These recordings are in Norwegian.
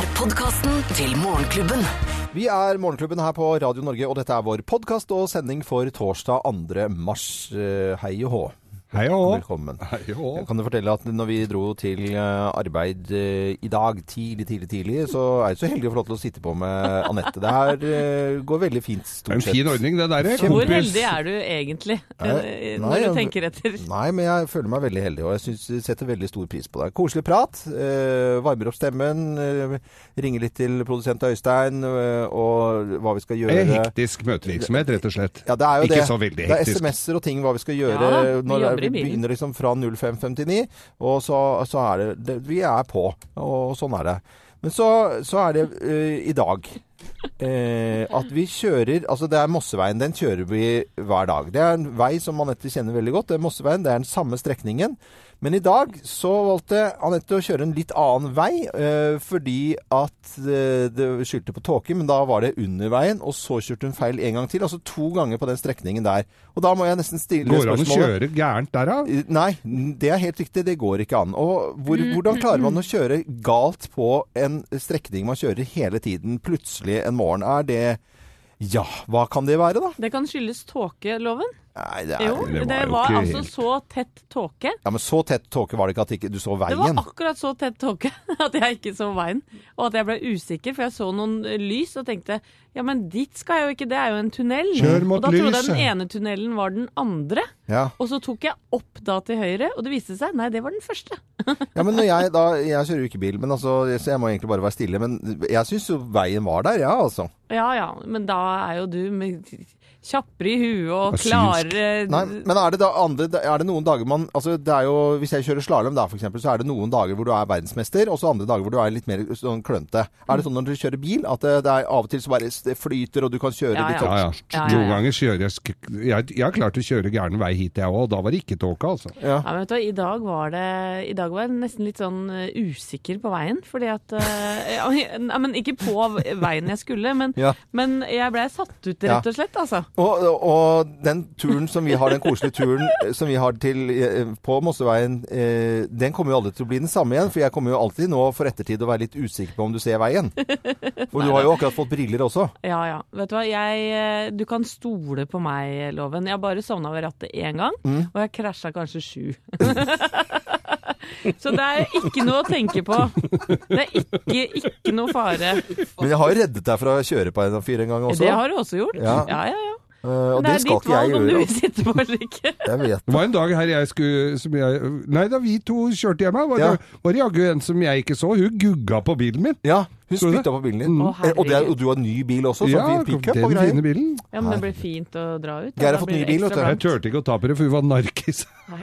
er podkasten til Morgenklubben. Vi er Morgenklubben her på Radio Norge, og dette er vår podkast og sending for torsdag 2. mars. Eh, Hei og hå. Hei og Velkommen. Hei og kan du fortelle at når vi dro til eh, arbeid eh, i dag, tidlig, tidlig, tidlig, så er jeg så heldig å få lov til å sitte på med Anette. Det her eh, går veldig fint, Det er en fin ordning, det der. Hvor heldig er du egentlig, Nei, nei, når jeg- du tenker etter? Nei, men jeg føler meg veldig heldig, og jeg synes, jeg setter veldig stor pris på det. Koselig prat. Varmer opp stemmen. Ringer litt til produsent Øystein, og hva vi skal gjøre. hektisk møtevirksomhet, rett og slett. Ja, det er jo Ikke det. så veldig Det er hektisk. SMS-er og ting hva vi skal gjøre Ja da, vi begynner liksom fra 0559, og så, så er det, det Vi er på, og sånn er det. Men så, så er det uh, i dag uh, at vi kjører Altså det er Mosseveien. Den kjører vi hver dag. Det er en vei som Anette kjenner veldig godt. Det er Mosseveien. Det er den samme strekningen. Men i dag så valgte Anette å kjøre en litt annen vei, eh, fordi at eh, det skyldte på tåke, men da var det under veien, og så kjørte hun feil en gang til. Altså to ganger på den strekningen der. Og da må jeg nesten stille Går det an å kjøre gærent der, da? Eh, Nei, det er helt riktig. Det går ikke an. Og hvor, hvordan klarer man å kjøre galt på en strekning man kjører hele tiden, plutselig en morgen? Er det Ja, hva kan det være, da? Det kan skyldes tåkeloven. Nei, det er Jo, det det var var, ikke altså så tett tåke. Ja, men så tett tåke var det ikke at ikke du så veien? Det var akkurat så tett tåke at jeg ikke så veien. Og at jeg ble usikker, for jeg så noen lys og tenkte ja, men dit skal jeg jo ikke, det er jo en tunnel. Kjør mot og da trodde jeg den ene tunnelen var den andre. Ja. Og så tok jeg opp da til høyre, og det viste seg nei, det var den første. ja, men når jeg da Jeg kjører jo ikke bil, men altså, så jeg må egentlig bare være stille. Men jeg syns jo veien var der, ja, altså. Ja ja, men da er jo du med kjappere i huet og klarere Nei, men er det da andre Er det noen dager man Altså, det er jo Hvis jeg kjører slalåm da, eksempel, så er det noen dager hvor du er verdensmester, og så andre dager hvor du er litt mer sånn klønete. Er det sånn når du kjører bil, at det, det er av og til så bare det flyter, og du kan kjøre Ja, litt ja. opp Ja, ja. Noen ganger kjører jeg Jeg, jeg har klart å kjøre gæren vei hit, jeg òg. Da var det ikke tåke, altså. Ja. Ja, men vet du, hva, i dag var det I dag var jeg nesten litt sånn eh, usikker på veien. Fordi at eh, ja, men ikke på veien jeg skulle, men, Ja. men jeg blei satt ut, rett og slett, altså. Og, og den turen som vi har, den koselige turen eh, som vi har til, eh, på Mosseveien, eh, den kommer jo aldri til å bli den samme igjen. For jeg kommer jo alltid nå for ettertid å være litt usikker på om du ser veien. For du har jo akkurat fått briller også. Ja ja. Vet du hva, jeg Du kan stole på meg, Loven. Jeg har bare sovna ved rattet én gang, Mm. og jeg krasja kanskje sju. Så det er ikke noe å tenke på. Det er ikke, ikke noe fare. Men jeg har reddet deg fra å kjøre på en fyr en gang også. Det har du også gjort. Ja. ja, ja. ja. Uh, og det, det er skal ditt ikke jeg valg om du gjøre. vil sitte på eller ikke. Jeg vet Det var en dag her jeg skulle som jeg, Nei, da vi to kjørte hjemme, var det, Ja. var det jaggu en som jeg ikke så. Hun gugga på bilen min. Ja, hun spytta på bilen din. Å, Eh, og, det er, og du har ny bil også, sånn Ja, fin pickup den og fine greier. bilen. Ja, men det blir fint å dra ut. da. Geir har fått ny bil. Jeg turte ikke å ta på det, for hun var narkis. Nei.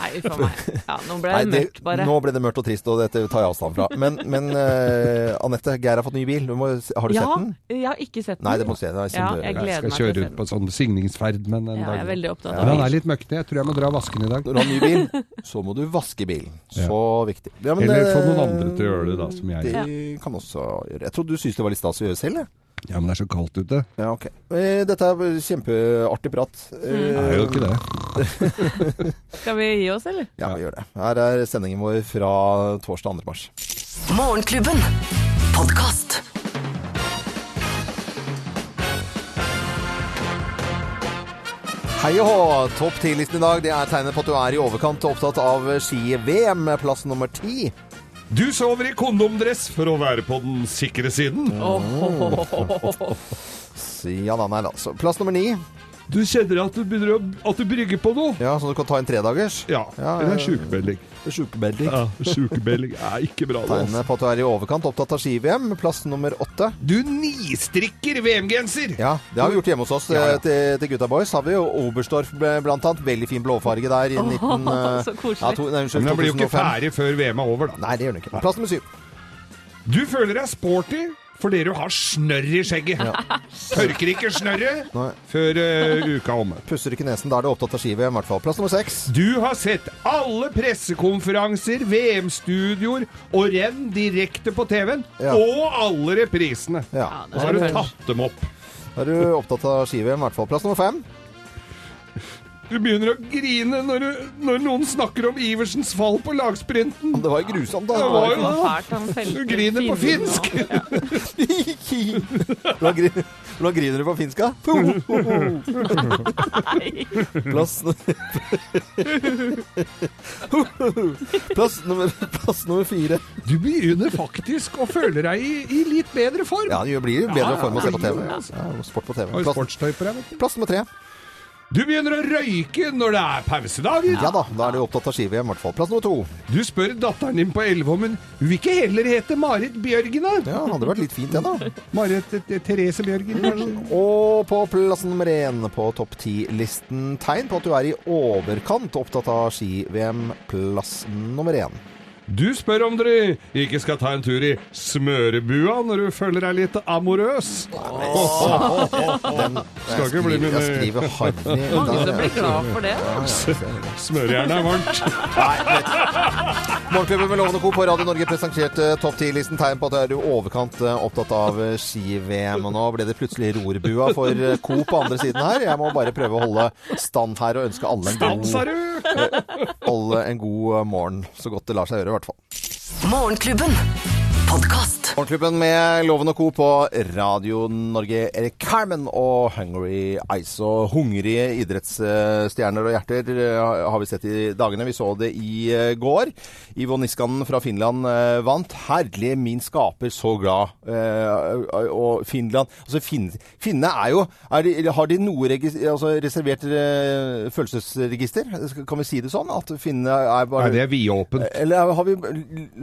Nei, uff a meg. Ja, nå ble Nei, det det, mørkt, bare. nå ble det mørkt og trist, og dette tar jeg avstand fra. Men, men uh, Anette, Geir har fått ny bil. Du må, har du ja, sett den? jeg har ikke sett den. Nei, det må du se. Er Ja, jeg gleder Jeg skal meg til å kjøre ut på på sånn signingsferd, men en Ja, jeg er veldig opptatt Men av han Den er litt møkkete. Jeg tror jeg må dra og vaske den i dag. Når du har ny bil, så må du vaske bilen. Så viktig. Ja, men, Eller få noen eh, andre til å gjøre det, da, som jeg. Det kan også gjøre. Jeg trodde du syntes det var litt stas å gjøre selv, jeg. Ja, men det er så kaldt ute. Ja, ok. Eh, Dette er kjempeartig prat. Mm. Eh, Det er jo ikke det. Skal vi gi oss, eller? Ja, vi gjør det. Her er sendingen vår fra torsdag 2. mars. Morgenklubben. Podcast. Hei og hå! Topp 10-listen i dag det er tegnet på at du er i overkant opptatt av ski-VM, plass nummer ti. Du sover i kondomdress for å være på den sikre siden. Ja da, nei da. Så Plass nummer ni. Du kjenner at du begynner å, at du brygger på noe. Ja, så du kan ta en tredagers. Ja, Ja, eller ja. sjukemelding. Sjukemelding. Ja, sjukemelding er ikke bra. Tegnet Altså. på at du er i overkant opptatt av ski-VM, plass nummer åtte. Du nistrikker VM-genser! Ja, det har vi gjort hjemme hos oss Ja, ja. eh, til, til Gutta Boys. Har vi jo Oberstdorf bl- blant annet. Veldig fin blåfarge der i 19... eh, så koselig. Ja, to, nei, unnskyld, Men den blir jo ikke ferdig før VM er over, da. Nei, det gjør den ikke. Plass nummer syv. Du føler deg sporty fordi du har snørr i skjegget. Tørker ikke snørret før uh, uka omme. Pusser ikke nesen. Da er du opptatt av ski-VM, i hvert fall. Plass nummer seks. Du har sett alle pressekonferanser, VM-studioer og renn direkte på TV-en. Ja. Og alle reprisene. Ja. Ja, Og så har du tatt dem opp. Da er du opptatt av ski-VM, i hvert fall. Plass nummer fem. Du begynner å grine når, du, når noen snakker om Iversens fall på lagsprinten. Det var jo grusomt, da. Det var jo Det fælt, Du griner på finsk. Nå Hvordan griner, hvordan griner du på finsk, da? Plass Plass nummer, plass nummer fire. Du begynner faktisk å føle deg i, i litt bedre form. Ja, det blir jo bedre form å se på TV. Ja, Ja, sport på TV. Plass, du. plass nummer tre. Du begynner å røyke når det er pausedager. Ja da, da er du opptatt av ski-VM, i hvert fall. Plass nummer to. Du spør datteren din på 11 om hun vil ikke heller hete Marit Bjørgen, da? Ja, hadde vært litt fint, det, da. Marit eh, Therese Bjørgen. Og på plass nummer én på topp ti-listen tegn på at du er i overkant opptatt av ski-VM. Plass nummer én. Du spør om dere ikke skal ta en tur i smørebua når du føler deg litt amorøs. Oh, Skal ikke bli min- Jeg skriver harry. Mange som blir glad for det. Smørejernet er varmt. Morgenklubben med Lovende Co. på Radio Norge presenterte topp 10-listen tegn på at du er i overkant eh, opptatt av eh, ski-VM. Og nå ble det plutselig rorbua for eh, Co på andre siden her. Jeg må bare prøve å holde stand her og ønske alle en god, alle en god eh, morgen. Så godt det lar seg gjøre, hvert fall. Morgenklubben. Podkast. Morgenklubben med Loven og Co. på Radio Norge. Erik Carmen og Hungry Ice. Og hungrige idrettsstjerner og hjerter eh, har vi sett i dagene. Vi så det i eh, går. Ivo Niskanen fra Finland eh, vant. Herlig, min skaper, så glad. Og Finland Altså, fin, finnene er jo er de, Har de noe altså reservert følelsesregister? Kan vi si det sånn? At finnene er bare Nei, det er vidåpent. eller har vi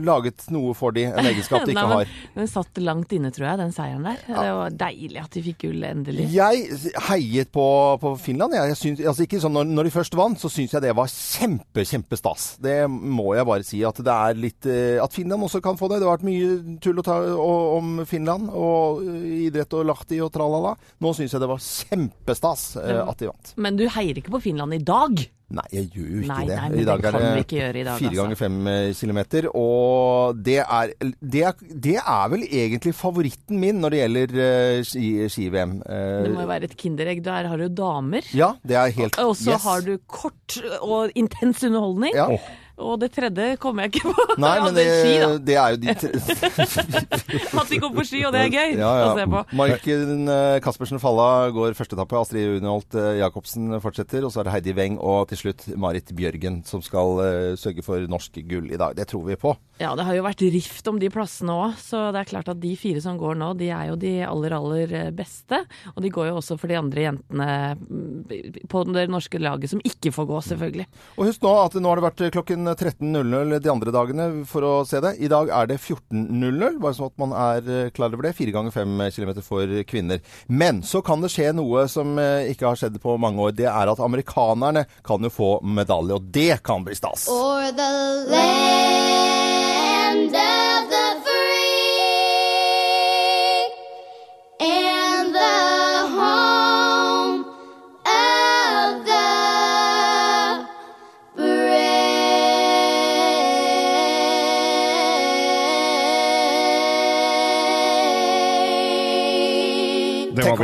laget noe for de, en egenskap de ikke har? Den satt langt inne, tror jeg, den seieren der. Det var deilig at de fikk gull endelig. Jeg heiet på, på Finland. Jeg, syns, altså ikke sånn, når, når de først vant, så syns jeg det var kjempe, kjempestas. Det må jeg bare si. At det er litt eh, At Finland også kan få det. Det har vært mye tull ta og, om Finland og eh, idrett og lahti og tralala. Nå syns jeg det var kjempestas eh, at de vant. Men du heier ikke på Finland i dag? Nei, jeg gjør jo ikke Nei, det. nei, men I dag det er kan det ikke gjøre i dag, fire altså. ganger fem eh, kilometer. Og det er, det, er, det er vel egentlig favoritten min når det gjelder uh, ski- ski-VM. Eh, Det må jo være et kinderegg. Der har du damer. ja, det er helt Og så yes. har du kort og intens underholdning. Ja. Og det tredje kommer jeg ikke på. Nei, men det det, er ski, det er jo de tre At de går på ski, og det er gøy ja, å se på. Marken Caspersen Kaspersen Falla går første etappe. Astrid Unholt eh, Jacobsen fortsetter. Og så er det Heidi Weng og til slutt Marit Bjørgen som skal eh, sørge for norsk gull i dag. Det tror vi på. Ja, det har jo vært rift om de plassene òg, så det er klart at de fire som går nå, de er jo de aller, aller eh, beste. Og de går jo også for de andre jentene mm, på det norske laget som ikke får gå, selvfølgelig. Og husk nå at nå har det vært klokken 13.00 de andre dagene for å se det. I dag er det 14.00, bare sånn at man er eh, klar over det. Fire ganger fem kilometer for kvinner. Men så kan det skje noe som eh, ikke har skjedd på mange år. Det er at amerikanerne kan jo få medalje, og det kan bli stas. Or the land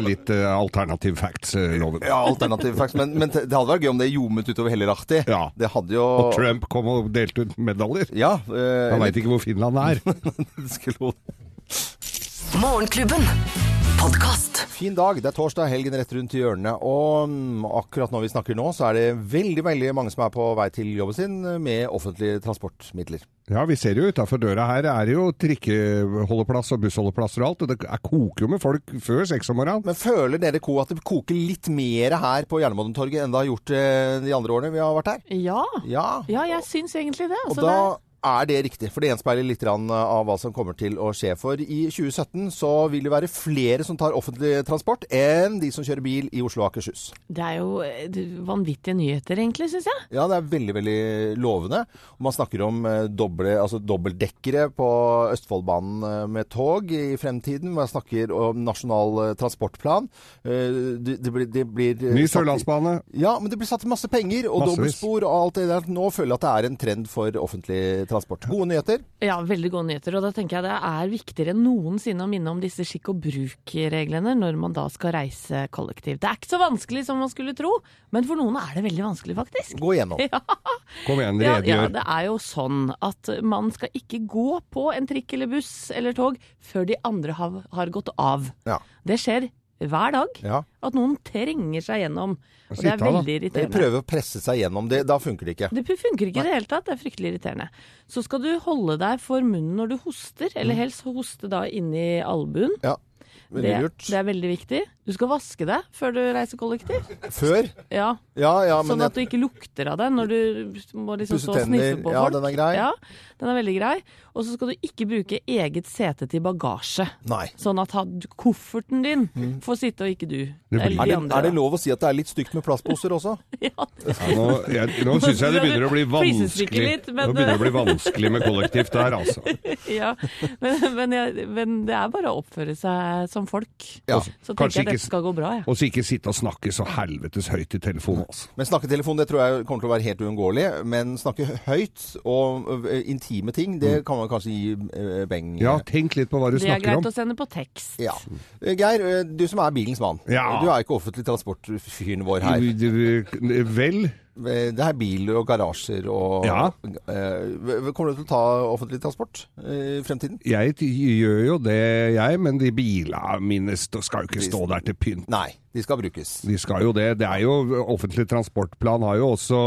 litt uh, alternative facts, eh, loven. Ja, alternative facts. Men, men det hadde vært gøy om det ljomet utover hele Lahti. Ja. Det hadde jo Og Trump kom og delte ut medaljer. Ja. Uh, Han veit ikke hvor Finland er. skulle Morgenklubben. Podkast. Fin dag. Det er torsdag, helgen rett rundt hjørnet. Og mm, akkurat når vi snakker nå, så er det veldig veldig mange som er på vei til jobben sin med offentlige transportmidler. Ja, vi ser jo utafor døra her er det jo trikkeholdeplass og bussholdeplasser og alt. Og det er koker jo med folk før seks om morgenen. Men føler dere ko at det koker litt mer her på Jernbanetorget enn det har gjort eh, de andre årene vi har vært her? Ja, Ja. ja jeg syns egentlig det. Og Altså, da det er det riktig, for det gjenspeiler litt av hva som kommer til å skje. For i 2017 så vil det være flere som tar offentlig transport enn de som kjører bil i Oslo og Akershus. det er jo eh, vanvittige nyheter, egentlig, syns jeg. Ja, det er veldig, veldig lovende. Og man snakker om eh, doble, altså dobbeltdekkere på Østfoldbanen eh, med tog i fremtiden. Man snakker om nasjonal eh, transportplan. Eh, det, det blir, det blir eh, Ny sørlandsbane. Ja, men det blir satt masse penger og Massevis. dobbeltspor og alt det der. Nå føler jeg at det er en trend for offentlig transport transport. Gode nyheter. Ja, veldig gode nyheter. Og da tenker jeg det er viktigere enn noensinne å minne om disse skikk og bruk-reglene når man da skal reise kollektivt. Det er ikke så vanskelig som man skulle tro, men for noen er det veldig vanskelig, faktisk. Gå igjennom. Kom igjen, Ja, ja, det er jo sånn at man skal ikke gå på en trikk eller buss eller tog før de andre har, har gått av. Ja. Det skjer hver dag. Ja. At noen trenger seg gjennom. Og det er veldig irriterende. De prøver å presse seg gjennom det. Da funker det ikke. Det funker ikke i det hele tatt. Det er fryktelig irriterende. Så skal du holde deg for munnen når du hoster, Mm. eller helst hoste da inni albuen. Ja. Det, Veldig lurt. det er veldig viktig. Du skal vaske deg før du reiser kollektiv. Før? Ja, Ja, ja, men sånn at du ikke lukter av det når du må liksom stå og sniffe på folk. Ja, den er grei. Ja, den er veldig grei. Og så skal du ikke bruke eget sete til bagasje. Nei. Sånn at kofferten din får sitte og ikke du. blir- Eller Er de det, andre. er det lov å si at det er litt stygt med plastposer også? Ja, det- Ja, nå jeg, nå syns jeg det begynner å bli vanskelig. litt, men- Nå begynner det å bli vanskelig med kollektivt der, altså. ja. Men, men, jeg, men det er bare å oppføre seg som folk. Ja. Så Kanskje jeg ikke- dette skal gå bra, ja. Og så ikke sitte og snakke så helvetes høyt i telefonen, altså. Men snakketelefon det tror jeg kommer til å være helt uunngåelig. Men snakke høyt og intime ting, det kan man kanskje gi beng. Ja, tenk litt på hva du snakker om. Det er greit om. å sende på tekst. Ja. Geir, du som er bilens mann. Ja. Du er ikke offentlig transportfyren vår her. Vel, Det er bil og garasjer og Ja. Eh, Kommer du til å ta offentlig transport eh, i fremtiden? jeg gjør jo det, jeg, men de bilene mine skal jo ikke stå der til pynt. Nei, de skal brukes. De skal jo det. Det er jo Offentlig transportplan har jo også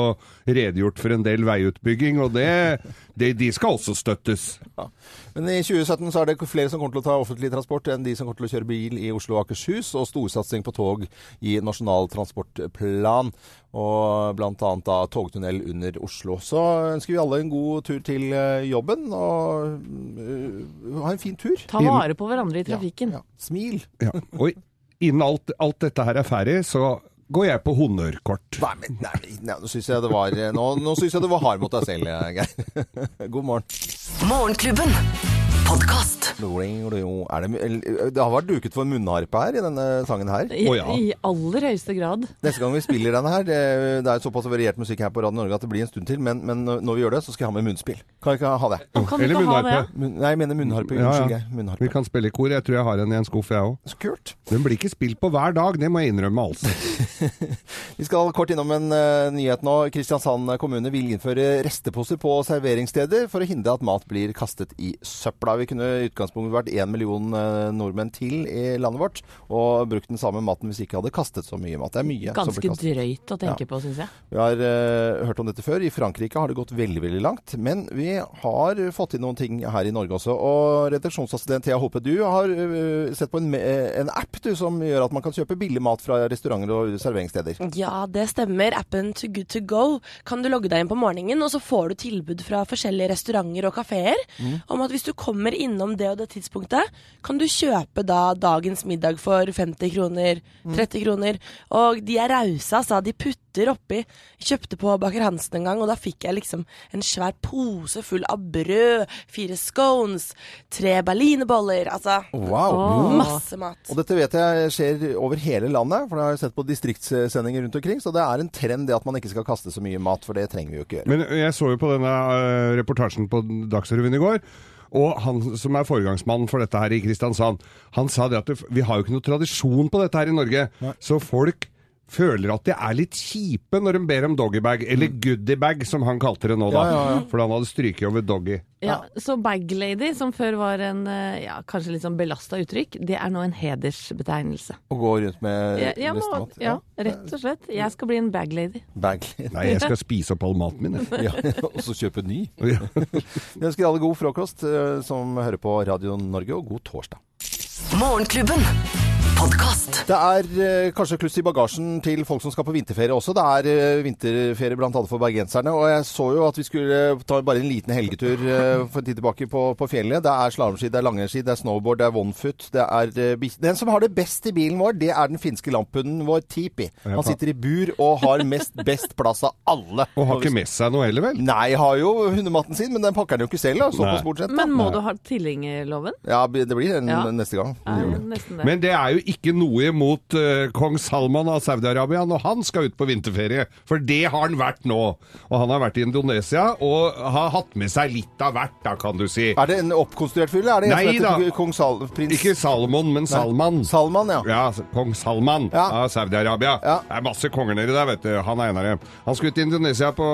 redegjort for en del veiutbygging, og det, det de skal også støttes. Ja. Men i 2017 så er det flere som kommer til å ta offentlig transport enn de som kommer til å kjøre bil i Oslo og Akershus, og storsatsing på tog i Nasjonal transportplan, og annet da togtunnel under Oslo. Så ønsker vi alle en god tur til eh, jobben, og eh, ha en fin tur. Ta vare på hverandre i trafikken. Ja, ja. Smil. Ja. Og innen alt, alt dette her er ferdig, så går jeg på honnørkort. Nei, men nei, nei, nå syns jeg det var eh, Nå, nå synes jeg det var hard mot deg selv, eh, Geir. God morgen. Morgenklubben. Podkast. Det, har vært duket for munnharpe her i denne sangen her. I, oh, ja. I aller høyeste grad. Neste gang vi spiller denne her, det, det er såpass variert musikk her på Radio Norge at det blir en stund til, men, men når vi gjør det, så skal jeg ha med munnspill. Kan jeg ikke ha det? Kan Eller munnharpe. Munn, nei, jeg mener munnharpe. Unnskyld, ja. Geir. Vi kan spille i kor. Jeg tror jeg har en i en skuff, jeg òg. Så kult. Den blir ikke spilt på hver dag, det må jeg innrømme, altså. Vi skal kort innom en uh, nyhet nå. Kristiansand kommune vil innføre resteposer på serveringssteder for å hindre at mat blir kastet i søpla. Vi kunne i utgangspunktet vært én million eh, nordmenn til i landet vårt og brukt den samme maten hvis vi ikke hadde kastet så mye mat. Det er mye som Ganske blir kastet. drøyt å tenke på, syns jeg. Vi har uh, hørt om dette før. I Frankrike har det gått veldig veldig langt. Men vi har fått inn noen ting her i Norge også. Og redaksjonsassistent Thea Hope, du har uh, sett på en, en app du, som gjør at man kan kjøpe billig mat fra restauranter og serveringssteder. Ja, det stemmer. Appen To Good To Go kan du logge deg inn på morgenen, og så får du tilbud fra forskjellige restauranter og kafeer om at hvis du kommer innom det og det tidspunktet, kan du kjøpe da dagens middag for 50 kroner, 30 kroner. Og de er rause, altså. De putter oppi. Jeg kjøpte på Baker Hansen en gang, og da fikk jeg liksom en svær pose full av brød, fire scones, tre berlinerboller. Altså Wow! Oh. masse mat. Og dette vet jeg skjer over hele landet, for det har jeg sett på distriktssendinger rundt omkring. Så det er en trend det at man ikke skal kaste så mye mat, for det trenger vi jo ikke gjøre. Men jeg så jo på denne eh, reportasjen på Dagsrevyen i går. Og han som er foregangsmannen for dette her i Kristiansand, han sa det at vi har jo ikke noe tradisjon på dette her i Norge. Så folk føler at de er litt kjipe når de ber om doggybag, eller goodiebag som han kalte det nå da. Ja, ja, ja. For han hadde stryket over doggy. Ja, Så baglady, som før var en eh, ja, kanskje litt sånn belasta uttrykk, det er nå en hedersbetegnelse. Å gå rundt med Ja, restemat. ja, rett og slett. Jeg skal bli en baglady. Bag. Nei, jeg skal spise opp all maten min. jeg. Ja, og så kjøpe ny. Ja. Vi ønsker alle god frokost eh, som hører på Radio Norge, og god torsdag. Morgenklubben. Podkast. Det er eh, kanskje kluss i bagasjen til folk som skal på vinterferie også. Det er eh, vinterferie annet for bergenserne. Og jeg så jo at vi skulle ta bare en liten helgetur eh, for en tid tilbake på, på fjellet. Det er slalåmski, det er langrennsski, det er snowboard, det er onefoot. Det er eh, bis- Den som har det best i bilen vår, det er den finske lamphunden vår, Tipi. Han sitter i bur og har mest best plass av alle. Og har ikke med seg noe heller, vel? Nei, har jo hundematten sin, men den pakker han jo ikke selv. da, Såpass bortsett. da. Men må du ha tilhengerloven? Ja, det blir den Ja. neste gang. Ja, nesten det. Men det er jo ikke noe imot uh, kong Salman av Saudi-Arabia når han skal ut på vinterferie, for det har han vært nå. Og han har vært i Indonesia og har hatt med seg litt av hvert, da, kan du si. Er det en oppkonstruert fyr, eller er det en Nei som heter da. kong Sal prins Ikke Salmon, men Salman. Salman, ja. Ja, kong Salman Ja. av Saudi-Arabia. Ja. Det er masse konger nedi der, vet du. Han er en av dem. Han skulle til Indonesia på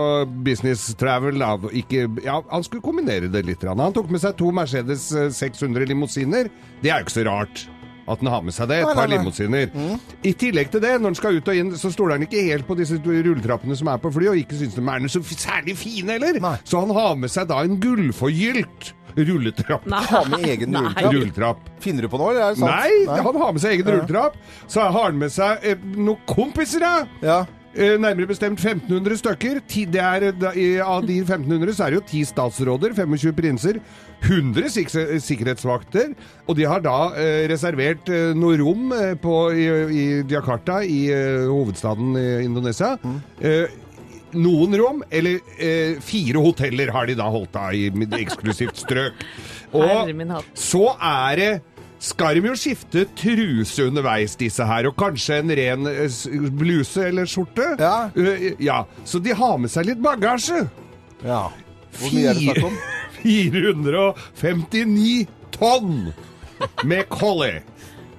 business travel. Da. Ikke, ja, han skulle kombinere det litt. Han tok med seg to Mercedes eh, 600 limousiner. Det er jo ikke så rart. At han har med seg det, et par limousiner. Mm. I tillegg til det, når han skal ut og inn, så stoler han ikke helt på disse rulletrappene som er på fly, og ikke syns de er noe så særlig fine heller. Nei. Så han har med seg da en gullforgylt rulletrapp. Nei. Har med egen rulletrapp. Rulletrapp. Finner du på noe, eller er det sant? Nei, han har med seg egen rulletrapp. Så har han med seg eh, noen kompiser, da. Ja. Eh, nærmere bestemt 1500 stykker. Ti, det er, da, i, av de 1500 så er det jo 10 statsråder, 25 prinser, 100 sik sikkerhetsvakter. Og de har da eh, reservert eh, noe rom eh, på, i, i Jakarta, i eh, hovedstaden i Indonesia. Eh, noen rom, eller eh, fire hoteller har de da holdt av i eksklusivt strøk. Og så er det skal de jo skifte truse underveis, disse her, og kanskje en ren eh, bluse eller skjorte. Ja. Uh, ja. Så de har med seg litt bagasje. ja. Hvor mye er det snakk om? 459 tonn med collie.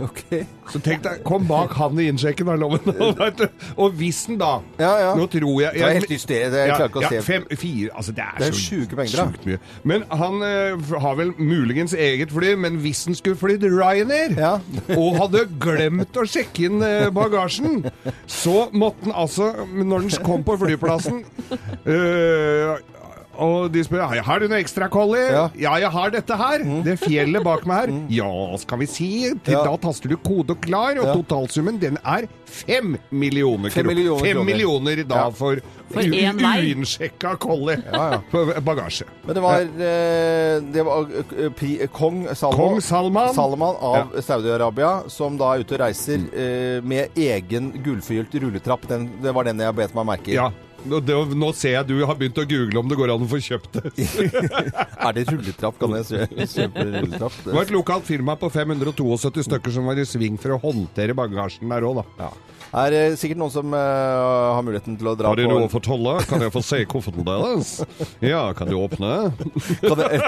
Ok. Så tenk deg, kom bak han i innsjekken av loven. og hvis den da Ja, ja. Nå tror jeg, Det er helt hysterisk. Jeg klarer ikke å ja, se. fem, fire, altså det er, Det er så sjuke mengder, mye. Men han eh, har vel muligens eget fly, men hvis han skulle flydd Ryanair, Ja. og hadde glemt å sjekke inn eh, bagasjen, så måtte han altså, når han kom på flyplassen eh, og de spør «Ja, har du noe ekstra collie. Ja. Mm. Ja. jeg har dette her. Det fjellet bak meg her. Ja, skal vi si. Til Ja. Da taster du kode og klar, og Ja. totalsummen den er fem millioner kroner. Fem millioner Fem millioner da Ja. for, For uinnsjekka ja. Bagasje. Men det var, eh, det var eh, pri, kong Salman, Kong Salman. Salman av Saudi-Arabia, som da er ute og reiser Mm. eh, med egen gullfylt rulletrapp. Den, det var den jeg bet meg merke i. Nå, det, nå ser jeg du har begynt å google om det går an å få kjøpt det. Er det rulletrapp? Kan jeg kjø- kjøpe rulletrapp? Det var et lokalt firma på 572 stykker som var i sving for å håndtere bagasjen der òg, da. Ja. Er det sikkert noen som eh, har muligheten til å dra på Har de på noe å fortolle? Kan jeg få se kofferten deres? Ja, kan du åpne? Kan jeg,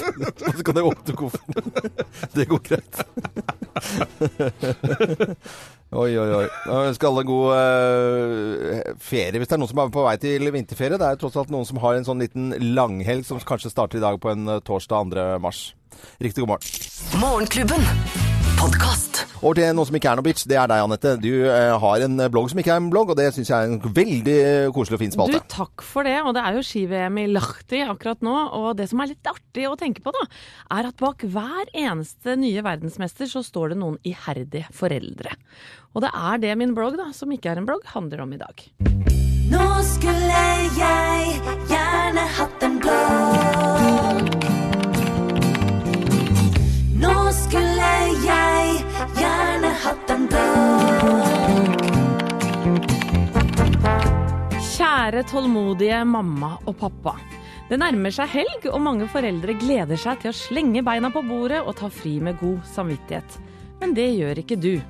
kan jeg åpne kofferten? Det går greit. Oi, oi, oi. Jeg ønsker alle en god uh, ferie. Hvis det er noen som er på vei til vinterferie, det er tross alt noen som har en sånn liten langhelg som kanskje starter i dag på en eh, torsdag 2. mars. Riktig god morgen. Morgenklubben. Podkast. Over til noe som ikke er noe bitch. Det er deg, Anette. Du eh, har en blogg som ikke er en blogg, og det syns jeg er en veldig eh, koselig og fin Du, takk for det. Og det er jo ski-VM i Lahti akkurat nå. Og det som er litt artig å tenke på, da, er at bak hver eneste nye verdensmester så står det noen iherdige foreldre. Og det er det min blogg, da, som ikke er en blogg, handler om i dag. Nå skulle jeg gjerne hatt en blogg. Gjerne hatt en blogg. Kjære tålmodige mamma og pappa. Det nærmer seg helg, og mange foreldre gleder seg til å slenge beina på bordet og ta fri med god samvittighet. Men det gjør ikke du.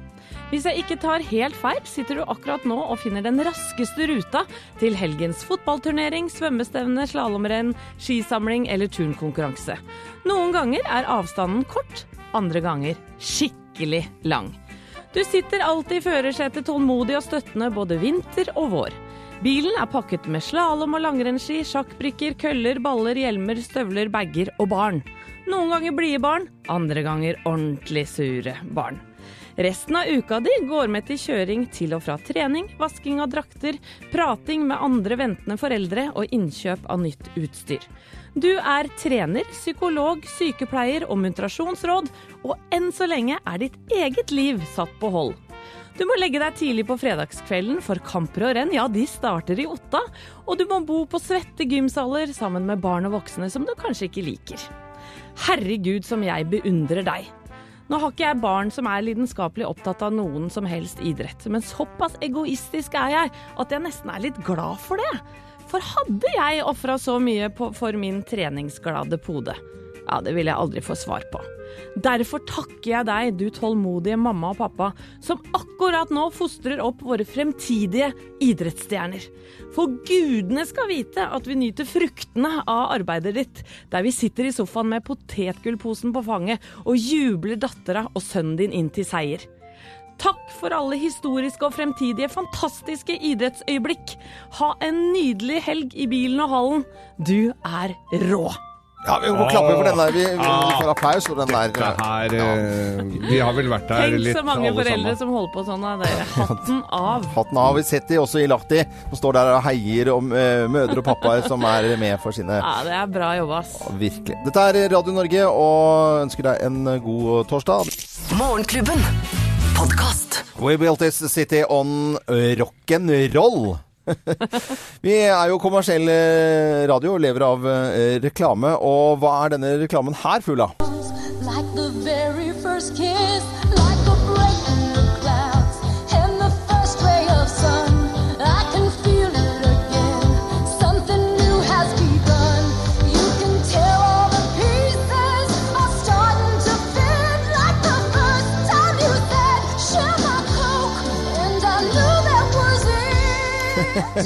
Hvis jeg ikke tar helt feil, sitter du akkurat nå og finner den raskeste ruta til helgens fotballturnering, svømmestevne, slalåmrenn, skisamling eller turnkonkurranse. Noen ganger er avstanden kort, andre ganger skikkelig lang. Du sitter alltid i førersetet tålmodig og støttende både vinter og vår. Bilen er pakket med slalåm- og langrennsski, sjakkbrikker, køller, baller, hjelmer, støvler, bager og barn. Noen ganger blide barn, andre ganger ordentlig sure barn. Resten av uka di går med til kjøring til og fra trening, vasking av drakter, prating med andre ventende foreldre og innkjøp av nytt utstyr. Du er trener, psykolog, sykepleier og muntrasjonsråd, og enn så lenge er ditt eget liv satt på hold. Du må legge deg tidlig på fredagskvelden, for kamper og renn ja, de starter i Otta. Og du må bo på svette gymsaler sammen med barn og voksne som du kanskje ikke liker. Herregud, som jeg beundrer deg. Nå har ikke jeg barn som er lidenskapelig opptatt av noen som helst idrett, men såpass egoistisk er jeg at jeg nesten er litt glad for det. For hadde jeg ofra så mye på, for min treningsglade pode? Ja, det vil jeg aldri få svar på. Derfor takker jeg deg, du tålmodige mamma og pappa, som akkurat nå fostrer opp våre fremtidige idrettsstjerner. For gudene skal vite at vi nyter fruktene av arbeidet ditt, der vi sitter i sofaen med potetgullposen på fanget og jubler dattera og sønnen din inn til seier. Takk for alle historiske og fremtidige fantastiske idrettsøyeblikk. Ha en nydelig helg i bilen og hallen. Du er rå. Ja, vi må klappe for den der. Vi, vi får applaus for den der. Her ja. Vi har vel vært der Tenk litt så mange foreldre sammen. som holder på sånn av dere. Hatten av. Hatten av. Vi setter de også i Lahti, som står der og heier om eh, mødre og pappaer som er med for sine Ja, det er bra jobba, ass. Virkelig. Dette er Radio Norge, og ønsker deg en god torsdag. Morgenklubben. Podkast. We built this city on rock'n'roll. Vi er jo kommersiell eh, radio lever av eh, reklame. Og hva er denne reklamen her full av? Like the very first kiss,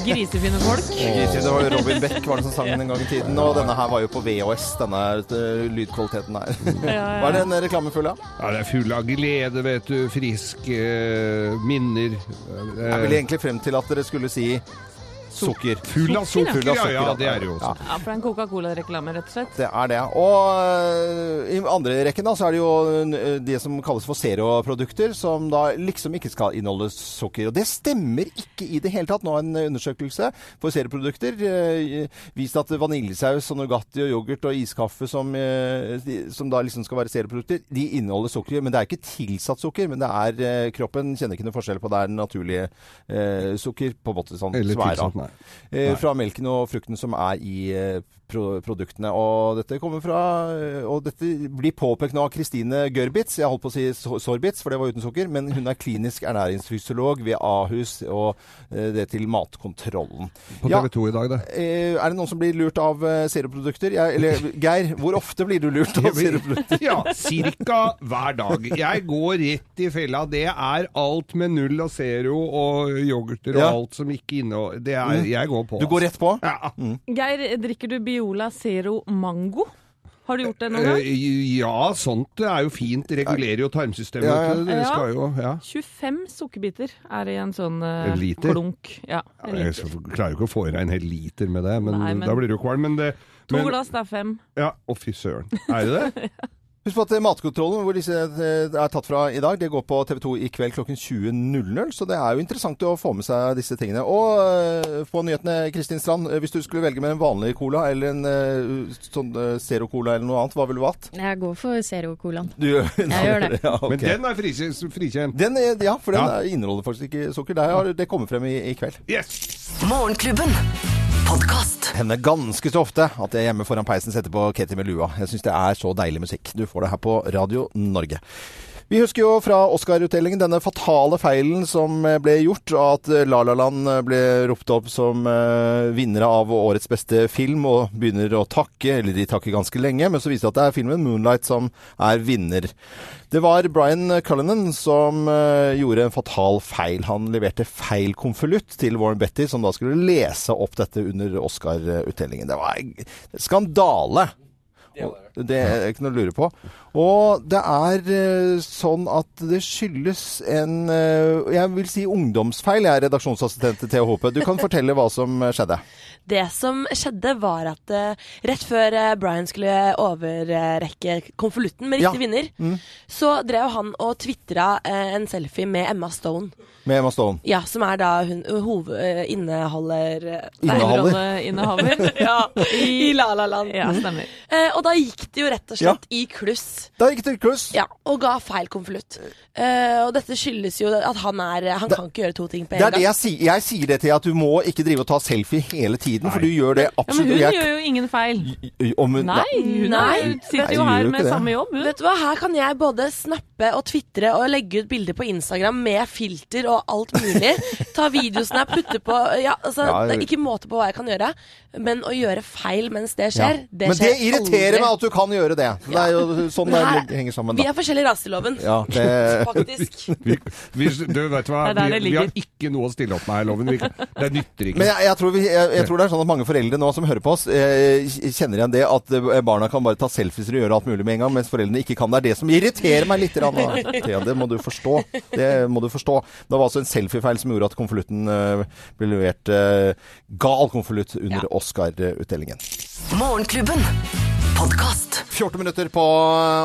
Grisefine folk. Det var jo Robin Beck var det som sang den en gang i tiden. Og denne her var jo på VHS, denne eh, lydkvaliteten her. Hva er den reklame full av? Ja, det er full av glede, vet du. Friske eh, minner. Eh, Jeg ville egentlig frem til at dere skulle si sukker. Full av Sukker, sukker, Full av ja. sukker, Ja, det er det jo Ja. også. Ja, for det er en Coca-Cola-reklame, rett og slett. Det er det. Og øh, i andre rekken da, så er det jo øh, det som kalles for zero-produkter, som da liksom ikke skal inneholde sukker. Og det stemmer ikke i det hele tatt. Nå har en undersøkelse for zero-produkter øh, vist at vaniljesaus og Nugatti og yoghurt og iskaffe som, som da liksom skal være zero-produkter, de inneholder sukker. Men det er ikke tilsatt sukker, men det er kroppen kjenner ikke noe forskjell på det er naturlige eh, sukker på en måte sånn svære. Nei. Eh, fra melken og frukten som er i eh, pro produktene. Og dette kommer fra Og dette blir påpekt nå av Kristine Gørbitz. Jeg holdt på å si So- Sorbitz, for det var uten sukker. Men hun er klinisk ernæringsfysiolog ved Ahus og eh, det til Matkontrollen. På TV 2 i dag, det. Eh, er det noen som blir lurt av eh, zero-produkter? Jeg- Eller Geir, hvor ofte blir du lurt av zero-produkter? Ja, cirka hver dag. Jeg går rett i fella. Det er alt med null og zero og yoghurter og Ja. alt som ikke inneholder Det er Jeg går på. Du går rett på? Ja. Geir, drikker du Biola Zero Mango? Har du gjort det noen gang? Eh, ja, sånt er jo fint. Regulerer jo tarmsystemet. Ja, ja. Det skal jo Ja. 25 sukkerbiter er i en sånn uh, En liter? klunk. Ja, en Jeg klarer jo ikke å få i deg en hel liter med det, men, Nei, men- da blir du jo kvalm. Men det To glass, det er fem. Ja, Å, fy søren. Er det det? Husk på at eh, Matkontrollen, hvor disse eh, er tatt fra i dag, det går på TV 2 i kveld klokken 20.00. Så det er jo interessant å få med seg disse tingene. Og eh, på nyhetene, Kristin Strand, eh, hvis du skulle velge med en vanlig cola eller en eh, sånn eh, Zero Cola eller noe annet, hva ville du valgt? Jeg går for Zero-colaen. Du, jeg gjør det. Ja, okay. Men den er frikjent. er, ja, for den Ja. er- inneholder faktisk ikke sukker. Det kommer frem i, i kveld. Yes! Morgenklubben. Podkast. hender ganske så ofte at jeg hjemme foran peisen setter på Katie med lua. Jeg syns det er så deilig musikk. Du får det her på Radio Norge. Vi husker jo fra Oscar-utdelingen denne fatale feilen som eh, ble gjort, og at eh, La La Land eh, ble ropt opp som eh, vinnere av årets beste film, og begynner å takke, eller de takker ganske lenge, men så viser det at det er filmen 'Moonlight' som er vinner. Det var Brian Cullinan som eh, gjorde en fatal feil. Han leverte feil konvolutt til Warren Betty, som da skulle lese opp dette under Oscar-utdelingen. Det var en skandale! var Det er ikke noe å lure på. Og det er eh, sånn at det skyldes en eh, Jeg vil si ungdomsfeil, jeg er redaksjonsassistent til T.H.P. Hope. Du kan fortelle hva som skjedde. Det som skjedde, var at eh, rett før eh, Brian skulle overrekke konvolutten med riktig Ja. vinner, Mm. så drev han og tvitra eh, en selfie med Emma Stone. Med Emma Stone. Ja, som er da hun hoved... eh, inneholder eh, Inneholder. Ja, i La La Land. Ja, stemmer. Eh, og da gikk det jo rett og slett i kluss. Da gikk det kluss. Ja, og ga feil konvolutt. Uh, og dette skyldes jo at han er Han kan ikke gjøre to ting på Det en er det gang. jeg sier. Jeg sier det til at du må ikke drive og ta selfie hele tiden, for du gjør det Ja, men absolutt. hun jeg- gjør jo ingen feil. Om hun- Nei, hun Nei. hun sitter Nei, jo her med det. samme jobb, hun. Vet du hva, her kan jeg både snappe og tvitre og legge ut bilder på Instagram med filter og alt mulig. Ta videosnap, putte på Ja, altså, Ja, det er ikke måte på hva jeg kan gjøre. Men å gjøre feil mens det skjer, det Men det irriterer aldri. meg at du kan gjøre det. Det er jo sånn det Her- henger sammen, Vi da. er forskjellige raser i loven. Ja, det Faktisk. Vi, vi, du vet hva, Det vi, vi har ikke noe å stille opp med her, Loven. Vi, det nytter ikke. Men jeg, jeg, tror vi, jeg, jeg tror det er sånn at mange foreldre nå som hører på oss, eh, kjenner igjen det at eh, barna kan bare ta selfies og gjøre alt mulig med en gang, mens foreldrene ikke kan. Det er det som irriterer meg litt. Det må du forstå. Det må du forstå. Det var altså en selfiefeil som gjorde at konvolutten eh, ble levert eh, gal konvolutt under Oscar-utdelingen. Morgenklubben. Podkast. 14 minutter på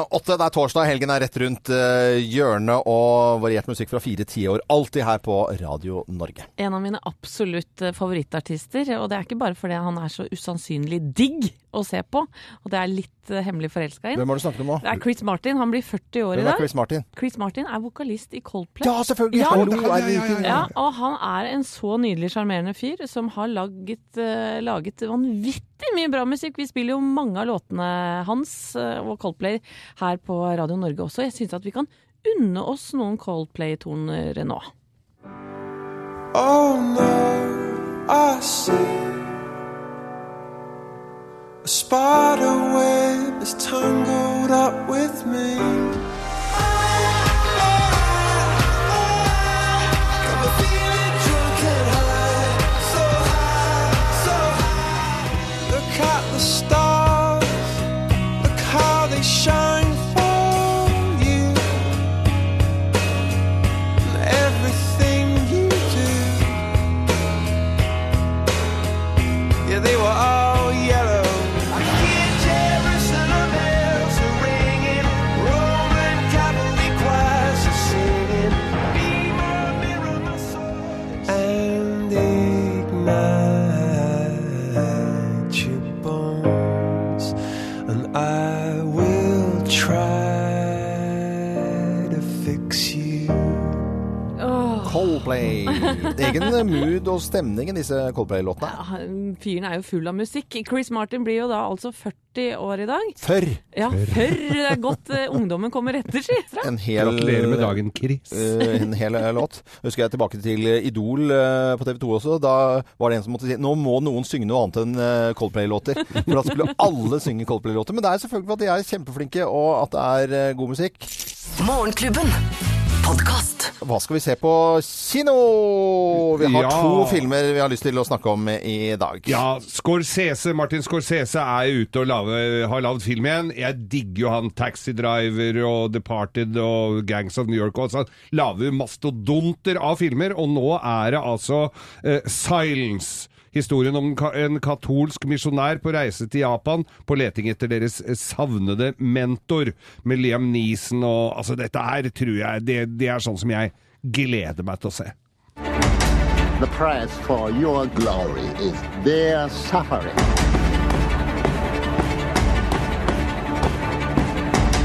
åtte. Det er torsdag. Helgen er rett rundt eh, hjørnet. Og variert musikk fra fire tiår. Alltid her på Radio Norge. En av mine absolutt eh, favorittartister, og det er ikke bare fordi han er så usannsynlig digg å se på, og det er litt eh, hemmelig forelska i. Hvem har du snakket om nå? Det er Chris Martin. Han blir 40 år i Hvem er dag. Chris Martin? Chris Martin er vokalist i Coldplay. Ja, selvfølgelig! Ja. ja, ja, Ja, og han er en så nydelig sjarmerende fyr som har laget, laget vanvittig mye bra musikk. Vi spiller jo mange av låtene hans eh, og Coldplay her på Radio Norge også. Jeg syns at vi kan unne oss noen Coldplay-toner nå. Oh no, I see a spider is tangled up with me og stemning i disse Coldplay-låtene. Ja, Fyren er jo full av musikk. Chris Martin blir jo da altså 40 år i dag. Før Ja, før det er godt eh, ungdommen kommer etter, si. en hel Gratulerer med dagen, Chris. eh, en hel eh, låt. Husker jeg tilbake til eh, Idol eh, på TV 2 også. Da var det en som måtte si nå må noen synge noe annet enn eh, Coldplay-låter. For da skulle alle synge Coldplay-låter. Men det er selvfølgelig at de er kjempeflinke, og at det er eh, god musikk. Morgenklubben. Podkast. Hva skal vi se på kino? Vi har Ja. to filmer vi har lyst til å snakke om i dag. Ja, Scorsese, Martin Scorsese er ute og lave, har lagd film igjen. Jeg digger jo han Taxi Driver og Departed og Gangs of New York. Og sånn. Lager mastodonter av filmer, og nå er det altså uh, Silence. Historien om en katolsk misjonær på reise til Japan på leting etter deres eh, savnede mentor, med Liam Neeson og Altså, dette her tror jeg det, det er sånn som jeg gleder meg til å se. The price for your glory is their suffering.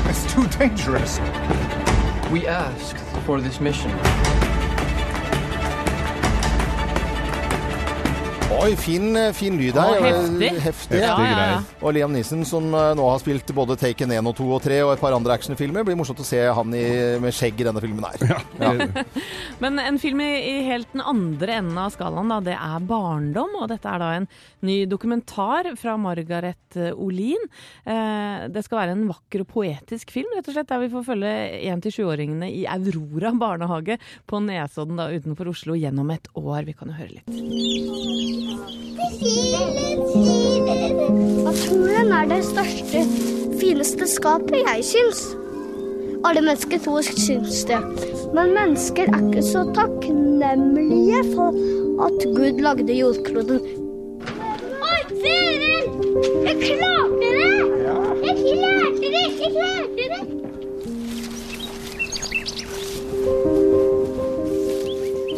It's too dangerous. We asked for this mission. Oi, fin, fin lyd her. Heftig. heftig. Ja, ja, ja. Og Liam Neeson, som eh, nå har spilt både Taken 1 og 2 og 3 og et par andre actionfilmer. Blir morsomt å se han i, med skjegg i denne filmen her. Ja. Men en film i, i helt den andre enden av skalaen, da, det er Barndom. Og dette er da en ny dokumentar fra Margaret eh, Olin. Eh, det skal være en vakker og poetisk film, rett og slett, der vi får følge 1-7-åringene i Aurora barnehage på Nesodden da, utenfor Oslo gjennom et år. Vi kan jo høre litt. Naturen er det største, fineste skapet, jeg syns. Alle mennesker tror syns det. Men mennesker er ikke så takknemlige for at Gud lagde jordkloden. Oi, vel! Jeg klarte det! Jeg klarte det! Jeg klarte det!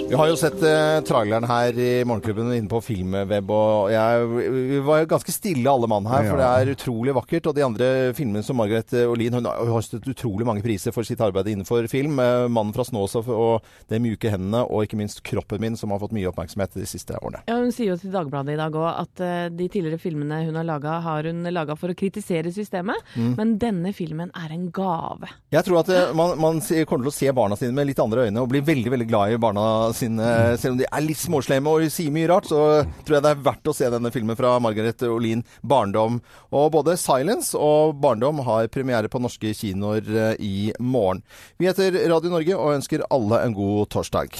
Vi har jo sett eh, traileren her i Morgenklubben inne på Filmweb, og jeg, vi var jo ganske stille alle mann her, for det er utrolig vakkert. Og de andre filmene som Margaret Olin Hun har høstet utrolig mange priser for sitt arbeid innenfor film. Eh, 'Mannen fra Snåsa' og 'De mjuke hendene', og ikke minst 'Kroppen min', som har fått mye oppmerksomhet de siste årene. Ja, Hun sier jo til Dagbladet i dag òg at eh, de tidligere filmene hun har laga, har hun laga for å kritisere systemet, Mm. men denne filmen er en gave. Jeg tror at eh, man, man kommer til å se barna sine med litt andre øyne og bli veldig veldig glad i barna sine. Selv om de er litt småslemme og sier mye rart, så tror jeg det er verdt å se denne filmen fra Margaret Olin, 'Barndom'. Og både 'Silence' og 'Barndom' har premiere på norske kinoer eh, i morgen. Vi heter Radio Norge og ønsker alle en god torsdag.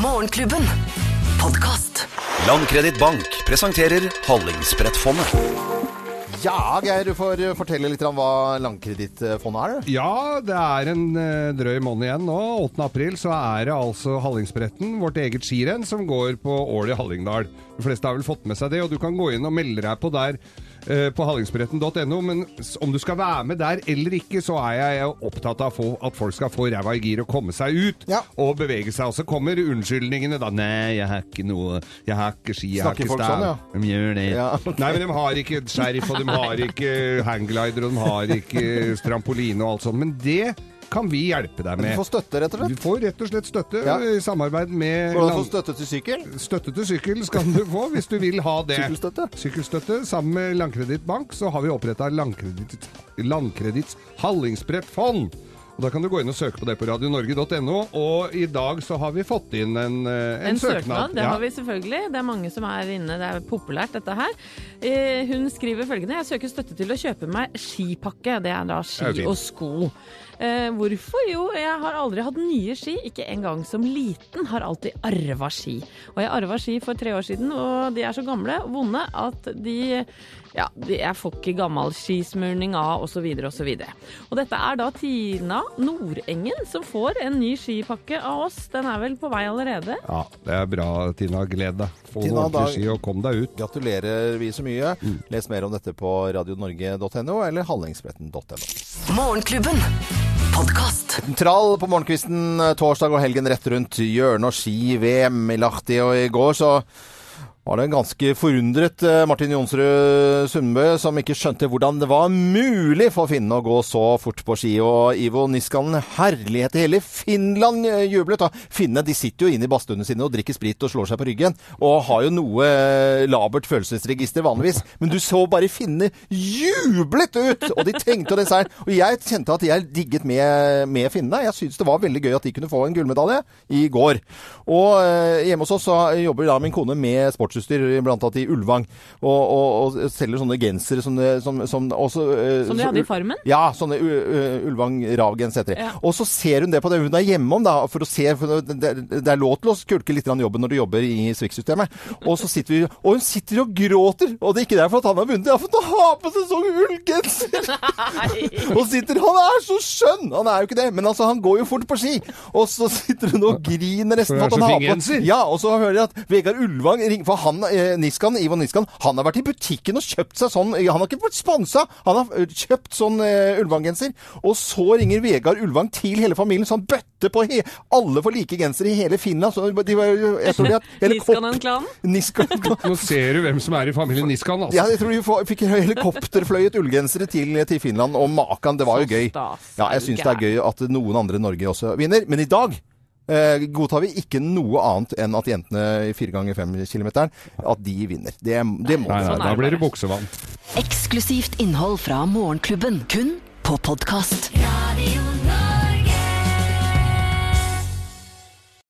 Morgenklubben. Podkast. Landkreditt Bank presenterer Hallingsbrettfondet. Ja, Geir, du får eh, fortelle litt om hva Langkredittfondet er. Ja, det er en eh, drøy måned igjen nå. 8. april så er det altså Hallingsbretten, vårt eget skirenn, som går på Ål i Hallingdal. De fleste har vel fått med seg det, og du kan gå inn og melde deg på der på hallingsbretten.no. Men om du skal være med der eller ikke, så er jeg opptatt av at folk skal få ræva i gir og komme seg ut og bevege seg. Og så kommer unnskyldningene da. Nei, jeg har ikke noe Jeg har ikke ski, jeg har ikke folk stav. sånn, ja? De gjør det. Ja, okay. Nei, men de har ikke skjerf, og de har ikke hangglider, og de har ikke trampoline og alt sånt. Men det kan vi hjelpe deg Men med. du får støtte, rett og slett? Du får rett og slett støtte Ja. i samarbeid med Får du også støtte til sykkel? Støtte til sykkel skal du få, hvis du vil ha det. Sykkelstøtte? Sykkelstøtte. Sammen med Landkredittbank så har vi oppretta Landkreditt, Landkreditts hallingsbrettfond. Og Da kan du gå inn og søke på det på radionorge.no. Og i dag så har vi fått inn en, en, En, søknad, det Ja. har vi selvfølgelig. Det er mange som er inne. Det er populært, dette her. Eh, hun skriver følgende. Jeg søker støtte til å kjøpe meg skipakke. Det er da er ski og sko. Eh, hvorfor? Jo, jeg har aldri hatt nye ski. Ikke engang som liten. Har alltid arva ski. Og jeg arva ski for tre år siden, og de er så gamle og vonde at de ja, de, jeg får ikke gammel skismurning av, osv., osv. Og dette er da Tina Nordengen som får en ny skipakke av oss. Den er vel på vei allerede? Ja, det er bra, Tina. Gled deg. Få Tina, da- ski og kom deg ut. Gratulerer vi så mye. Les mer om dette på radionorge.no eller hallingsbretten.no. Morgenklubben. Podkast. Trall på morgenkvisten eh, torsdag og helgen rett rundt hjørnet og ski-VM i Lahti. Og i går så var det en ganske forundret eh, Martin Jonsrud Sundbø som ikke skjønte hvordan det var mulig for finnene å gå så fort på ski. Og Ivo Niskanen, herlighet i hele Finland eh, jublet. da. Finnene de sitter jo inne i badstuene sine og drikker sprit og slår seg på ryggen. Og har jo noe eh, labert følelsesregister vanligvis. Men du så bare finnene jublet ut! Og de tenkte jo seieren. Og jeg kjente at jeg digget med, med finnene. Jeg syns det var veldig gøy at de kunne få en gullmedalje i går. Og hjemme hos oss så jobber da min kone med sportsutstyr, blant annet i Ulvang. Og, og, og selger sånne gensere som, som, som også eh, Som de så- hadde i Farmen? Ja, sånne U- Ulvang Ravgens heter de. Ja. Og så ser hun det på det hun er hjemom, da, for å se for det, det, det er lov til å skulke litt jobben når du jobber i Swix-systemet. Og så sitter vi Og hun sitter og gråter! Og det er ikke derfor at han har vunnet, det er for at han har på seg sånn ullgenser! og sitter Han er så skjønn! Han er jo ikke det, men altså, han går jo fort på ski. Og så sitter hun og griner nesten For at han har på seg Ja, og så hører jeg at Vegard Ulvang ringer For han, eh, Niskan, Ivo Niskan, han har vært i butikken og kjøpt seg sånn Han har ikke vært sponsa, han har eh, kjøpt sånn eh, Ulvang-genser. Og så ringer Vegard Ulvang til hele familien, så han bøtte på he Alle får like genser i hele Finland. Så de var, jo- jeg tror de at Niskanen-klanen? Niskanen-klanen. Nå ser du hvem som er i familien Niskan, altså. Ja, jeg tror de får- fikk helikopterfløyet ullgensere til, til Finland, og makan, det var jo gøy. Ja, jeg syns det er gøy at noen andre i Norge også vinner. Men i dag eh, godtar vi ikke noe annet enn at jentene i 4 ganger 5 km at de vinner. Det, det må Nei, nei, da blir det buksevann. Eksklusivt innhold fra Morgenklubben. Kun på podkast. Radio